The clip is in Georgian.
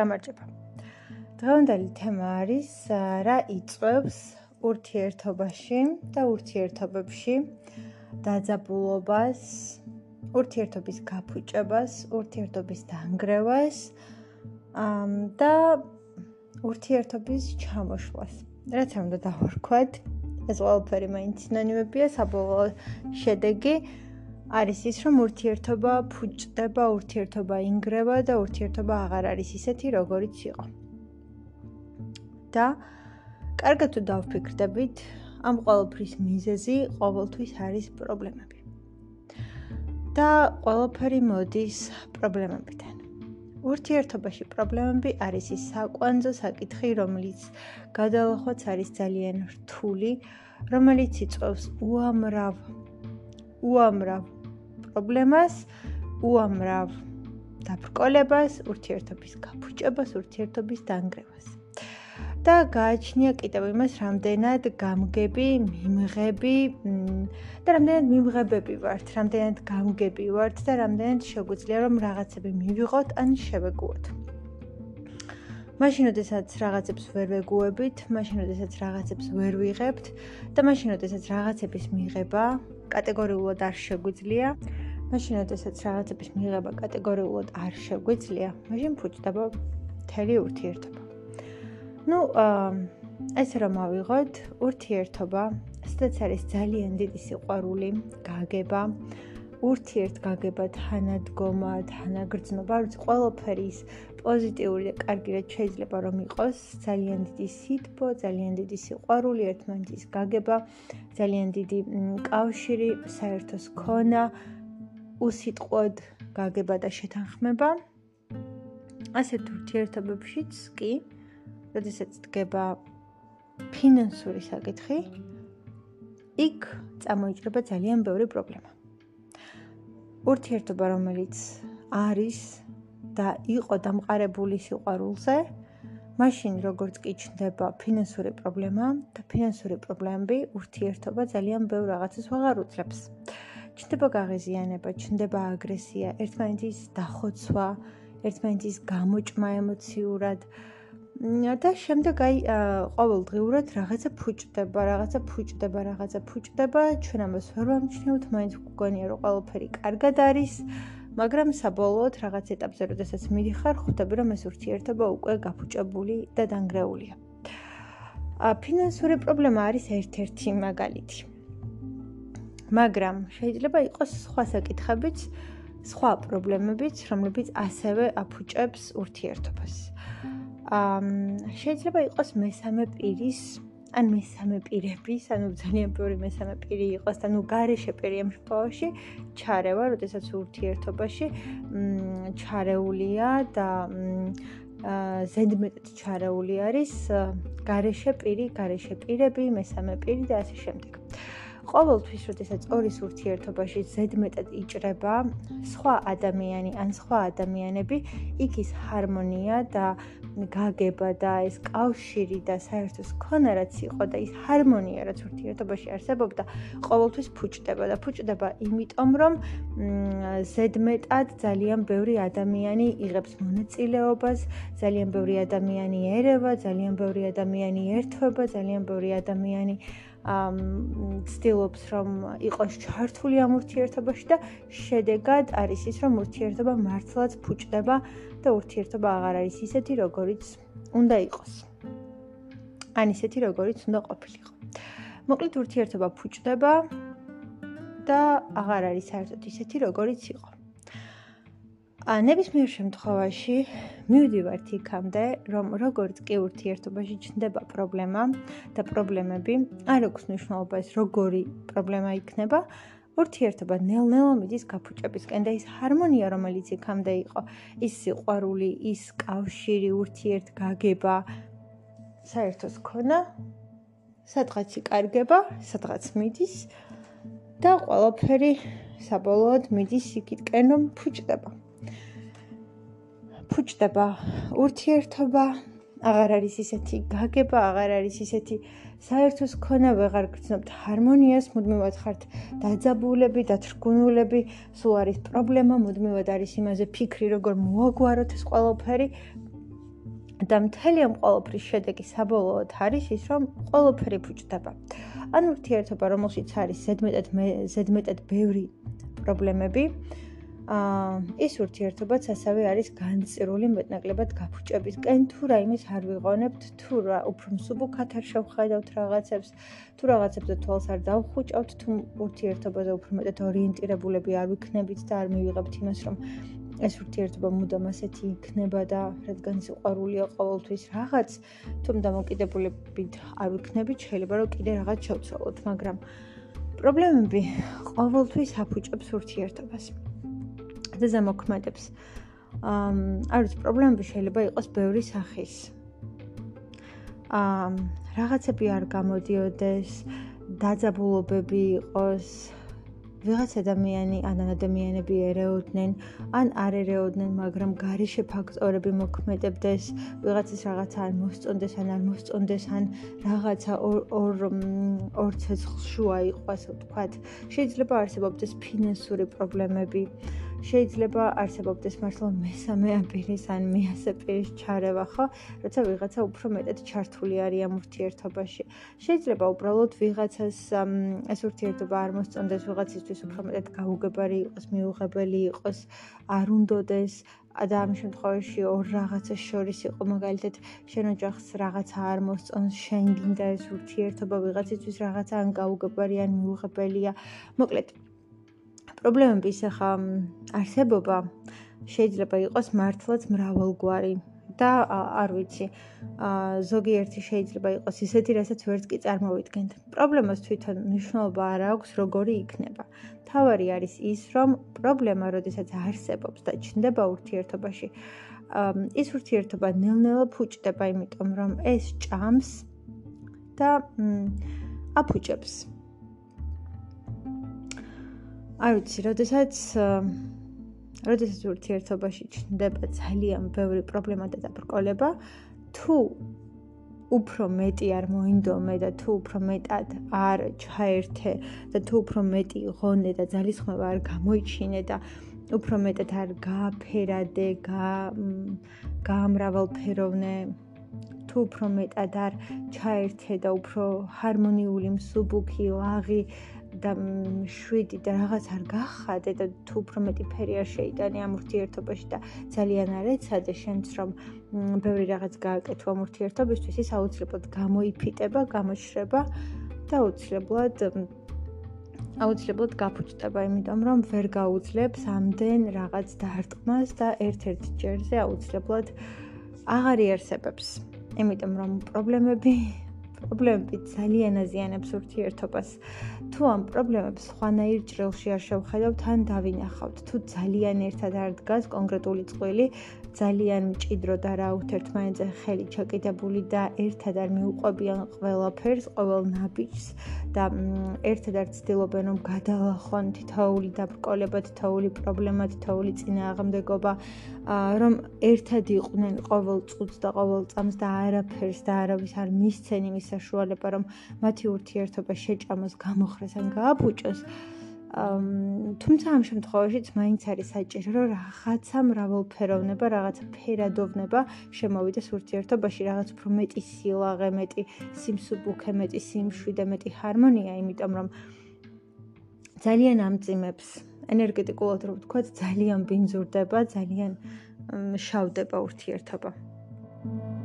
გამარჯობა. დღევანდელი თემა არის რა იწევს ურთიერთობაში და ურთიერთობებში დაძაბულობას, ურთიერთობის გაფუჭებას, ურთიერთობის დანგრევას და ურთიერთობის ჩამოშლას. რაც არ უნდა დავარქვათ, ეს ყველაფერი მაინც სინონიმებია, საბოლოო შედეგი არის ის, რომ ურთიერთობა ფუჭდება, ურთიერთობა ინგრევა და ურთიერთობა აღარ არის ისეთი, როგორიც იყო. და კარგად თუ დავფიქრდებით, ამ ყოველფრის მიზეზი ყოველთვის არის პრობლემები. და ყოველფერი მოდის პრობლემებიდან. ურთიერთობაში პრობლემები არის ის საკვანძო საკითხი, რომელიც გადალახვაც არის ძალიან რთული, რომელიც იწვევს უამრავ უამრავ პრობლემას, უამრავ დაბრკოლებას, ურთიერთობის გაფუჭებას, ურთიერთობის დანგრევას. და გააჩნია კიდევ იმას, რამდენად გამგები, მიმღები და რამდენად მიმღებები ვართ, რამდენად გამგები ვართ და რამდენად შეგვიძლია რომ რაღაცები მივიღოთ ან შევეგუოთ. მაშინ, როდესაც რაღაცებს ვერ ვეგუებით, მაშინ, როდესაც რაღაცებს ვერ ვიღებთ და მაშინ, როდესაც რაღაცების მიღება კატეგორიულად არ შეგვიძლია, მაშინ როდესაც რაღაცების მიღება კატეგორიულად არ შეგვიძლია, მაშინ ფუჭდება მთელი ურთიერთობა. ну, ეს რომ ავიღოთ, ურთიერთობა, სადაც არის ძალიან დიდი სიყვარული, გაგება, ურთიერთგაგება, თანადგომა, თანაგრძნობა, როცა ყველაფერი ის პოზიტიური და კარგი რაც შეიძლება რომ იყოს, ძალიან დიდი სითბო, ძალიან დიდი სიყვარული, ერთმანეთის გაგება, ძალიან დიდი კავშირი, საერთოს ქონა, უსიტყვოდ გაგება და შეთანხმება. ასეთ ურთიერთობებშიც კი, როდესაც დგება ფინანსური საკითხი, იქ წამოიჭრება ძალიან ბევრი პრობლემა. ურთიერთობა, რომელიც არის და იყო დამყარებული სიყვარულზე, მაშინ როგორც კი ჩნდება ფინანსური პრობლემა და ფინანსური პრობლემები ურთიერთობა ძალიან ბევრ რაღაცას ვაღარ უძლებს. ჩნდება გაღიზიანება, ჩნდება აგრესია, ერთმანეთის დახოცვა, ერთმანეთის გამოჭმა ემოციურად და შემდეგ აი ყოველდღიურად რაღაცა ფუჭდება, რაღაცა ფუჭდება, რაღაცა ფუჭდება, ჩვენ ამას ვერ ვამჩნევთ, მაინც გვგონია რომ ყველაფერი კარგად არის. მაგრამ საბოლოოდ რაღაც ეტაპზე, როდესაც მიდიხარ, ხვდები რომ ეს ურთიერთობა უკვე გაფუჭებული და დანგრეულია. ა ფინანსური პრობლემა არის ერთ-ერთი მაგალითი. მაგრამ შეიძლება იყოს სხვა საკითხებიც, სხვა პრობლემებიც, რომლებიც ასევე აფუჭებს ურთიერთობას. ა შეიძლება იყოს მესამე პირის ან მესამე პირების, ანუ ძალიან ბევრი მესამე პირი იყოს, ანუ გარეშე პირი ამ შემთხვევაში ჩარევა, როდესაც ურთიერთობაში ჩარეულია და ზედმეტად ჩარეული არის გარეშე პირი, გარეშე პირები, მესამე პირი და ასე შემდეგ. ყოველთვის, როდესაც ორის ურთიერთობაში ზედმეტად იჭრება. სხვა ადამიანი ან სხვა ადამიანები, იქ ის ჰარმონია და გაგება და ეს კავშირი და საერთოს ქონა რაც იყო და ის ჰარმონია რაც ურთიერთობაში არსებობდა, ყოველთვის ფუჭდება და ფუჭდება იმიტომ, რომ ზედმეტად ძალიან ბევრი ადამიანი იღებს მონაწილეობას, ძალიან ბევრი ადამიანი ერევა, ძალიან ბევრი ადამიანი ერთვება, ძალიან ბევრი ადამიანი ცდილობს რომ იყოს ჩართული ამ ურთიერთობაში და შედეგად არის ის რომ ურთიერთობა მართლაც ფუჭდება და ურთიერთობა აღარ არის ისეთი როგორიც უნდა იყოს. ან ისეთი როგორიც უნდა ყოფილიყო. მოკლედ ურთიერთობა ფუჭდება და აღარ არის საერთოდ ისეთი როგორიც იყო. ა ნებისმიერ შემთხვევაში მივდივართ იქამდე, რომ როგორც კი ურთიერთობაში ჩნდება პრობლემა და პრობლემები, არ აქვს მნიშვნელობა ეს როგორი პრობლემა იქნება, ურთიერთობა ნელ-ნელა მიდის გაფუჭებისკენ და ის ჰარმონია, რომელიც იქამდე იყო, ის სიყვარული, ის კავშირი, ურთიერთგაგება, საერთოს ქონა, სადღაც იკარგება, სადღაც მიდის და ყველაფერი საბოლოოდ მიდის იქითკენ, რომ ფუჭდება. ფუჭდება ურთიერთობა, აღარ არის ისეთი გაგება, აღარ არის ისეთი საერთოს ქონა ვეღარ გრძნობთ ჰარმონიას, მუდმივად ხართ დაძაბულები, დათრგუნულები, სულ არის პრობლემა, მუდმივად არის იმაზე ფიქრი, როგორ მოაგვაროთ ეს ყველაფერი და მთელი ამ ყოველფრის შედეგი საბოლოოდ არის ის, რომ ყოველფერი ფუჭდება. ან ურთიერთობა, რომელშიც არის ზედმეტად ზედმეტად ბევრი პრობლემები, ის ურთიერთობაც ასევე არის განწირული მეტნაკლებად გაფუჭებისკენ თუ რაიმეს არ ვიღონებთ თუ რა უფრო მსუბუქად არ შევხედავთ რაღაცებს თუ რაღაცებზე თვალს არ დავხუჭავთ თუ ურთიერთობაზე უფრო მეტად ორიენტირებულები არ ვიქნებით და არ მივიღებთ იმას რომ ეს ურთიერთობა მუდამ ასეთი იქნება და რადგან სიყვარულია ყოველთვის რაღაც თუ დამოკიდებულებით არ ვიქნებით შეიძლება რომ კიდე რაღაც შევცვალოთ მაგრამ პრობლემები ყოველთვის აფუჭებს ურთიერთობას და ზემოქმედებს. აა არ ვიცი, პრობლემები შეიძლება იყოს ბევრი სახის. აა რაღაცები არ გამოდიოდეს, დაძაბულობები იყოს, ვიღაც ადამიანი ან ადამიანები ერეოდნენ, ან არ ერეოდნენ, მაგრამ გარეშე ფაქტორები მოქმედებდეს, ვიღაცის რაღაცა არ მოსწონდეს, ან არ მოსწონდეს, ან რაღაცა ორ ორ ცეცხლშუა იყო, ასე ვთქვათ. შეიძლება არსებობდეს ფინანსური პრობლემები. შეიძლება არსებობდეს მართლა მესამე აპირის ან მეასე პირის ჩარევა, ხო? როცა ვიღაცა უფრო მეტად ჩართული არის ამ ურთიერთობაში. შეიძლება უბრალოდ ვიღაცას ეს ურთიერთობა არ მოსწონდეს, ვიღაცისთვის უფრო მეტად გაუგებარი იყოს, მიუღებელი იყოს, არ უნდოდეს და ამ შემთხვევაში ორ რაღაცას შორის იყო მაგალითად შენ ოჯახს რაღაცა არ მოსწონს, შენ გინდა ეს ურთიერთობა ვიღაცისთვის რაღაცა ან გაუგებარი ან მიუღებელია. მოკლედ პრობლემების ახლა არსებობა შეიძლება იყოს მართლაც მრავალგვარი. და არ ვიცი ზოგიერთი შეიძლება იყოს ისეთი რასაც ვერც კი წარმოვიდგენთ. პრობლემას თვითონ მნიშვნელობა არ აქვს როგორი იქნება. თავარი არის ის რომ პრობლემა როდესაც არსებობს და ჩნდება ურთიერთობაში ის ურთიერთობა ნელ-ნელა ფუჭდება იმიტომ რომ ეს ჭამს და აფუჭებს არ ვიცი, როდესაც როდესაც ურთიერთობაში ჩნდება ძალიან ბევრი პრობლემა და დაბრკოლება, თუ უფრო მეტი არ მოინდომე და თუ უფრო მეტად არ ჩაერთე და თუ უფრო მეტი ღონე და ძალისხმევა არ გამოიჩინე და უფრო მეტად არ გააფერადე, გა გაამრავალფეროვნე თუ უფრო მეტად არ ჩაერთე და უფრო ჰარმონიული, მსუბუქი, ლაღი და შვიდი და რაღაც არ გახადე და თუ უფრო მეტი ფერი არ შეიტანე ამ ურთიერთობაში და ძალიან არ ეცადე შენც რომ ბევრი რაღაც გააკეთო ამ ურთიერთობისთვის ის აუცილებლად გამოიფიტება, გამოშრება და აუცილებლად აუცილებლად გაფუჭდება, იმიტომ რომ ვერ გაუძლებს ამდენ რაღაც დაარტყმას და ერთ-ერთ ჯერზე აუცილებლად აღარ იარსებებს. იმიტომ რომ პრობლემები პრობლემები ძალიან აზიანებს ურთიერთობას. თუ ამ პრობლემებს ხვანაირ ჭრილში არ შევხედავთ, თან დავინახავთ, თუ ძალიან ერთად არ დგას კონკრეტული წყვილი, ძალიან მჭიდრო და რა უთერთმანეთზე ხელი ჩაკიდებული და ერთად არ მიუყვებიან ყველაფერს, ყოველ ნაბიჯს და ერთად არ ცდილობენ რომ გადალახვან თითოეული დაბრკოლება, თითოეული პრობლემა, თითოეული წინააღმდეგობა, რომ ერთად იყვნენ ყოველ წუთს და ყოველ წამს და არაფერს და არავის არ მისცენ იმის საშუალება, რომ მათი ურთიერთობა შეჭამოს, გამოხრეს ან გააფუჭოს. თუმცა ამ შემთხვევაშიც მაინც არის საჭირო რომ რაღაცა მრავალფეროვნება, რაღაცა ფერადოვნება შემოვიდეს ურთიერთობაში, რაღაც უფრო მეტი სილაღე, მეტი სიმსუბუქე, მეტი სიმშვიდე, მეტი ჰარმონია, იმიტომ რომ ძალიან ამწიმებს ენერგეტიკულად რო ვთქვა, ძალიან ბინძურდება, ძალიან შავდება ურთიერთობა. thank you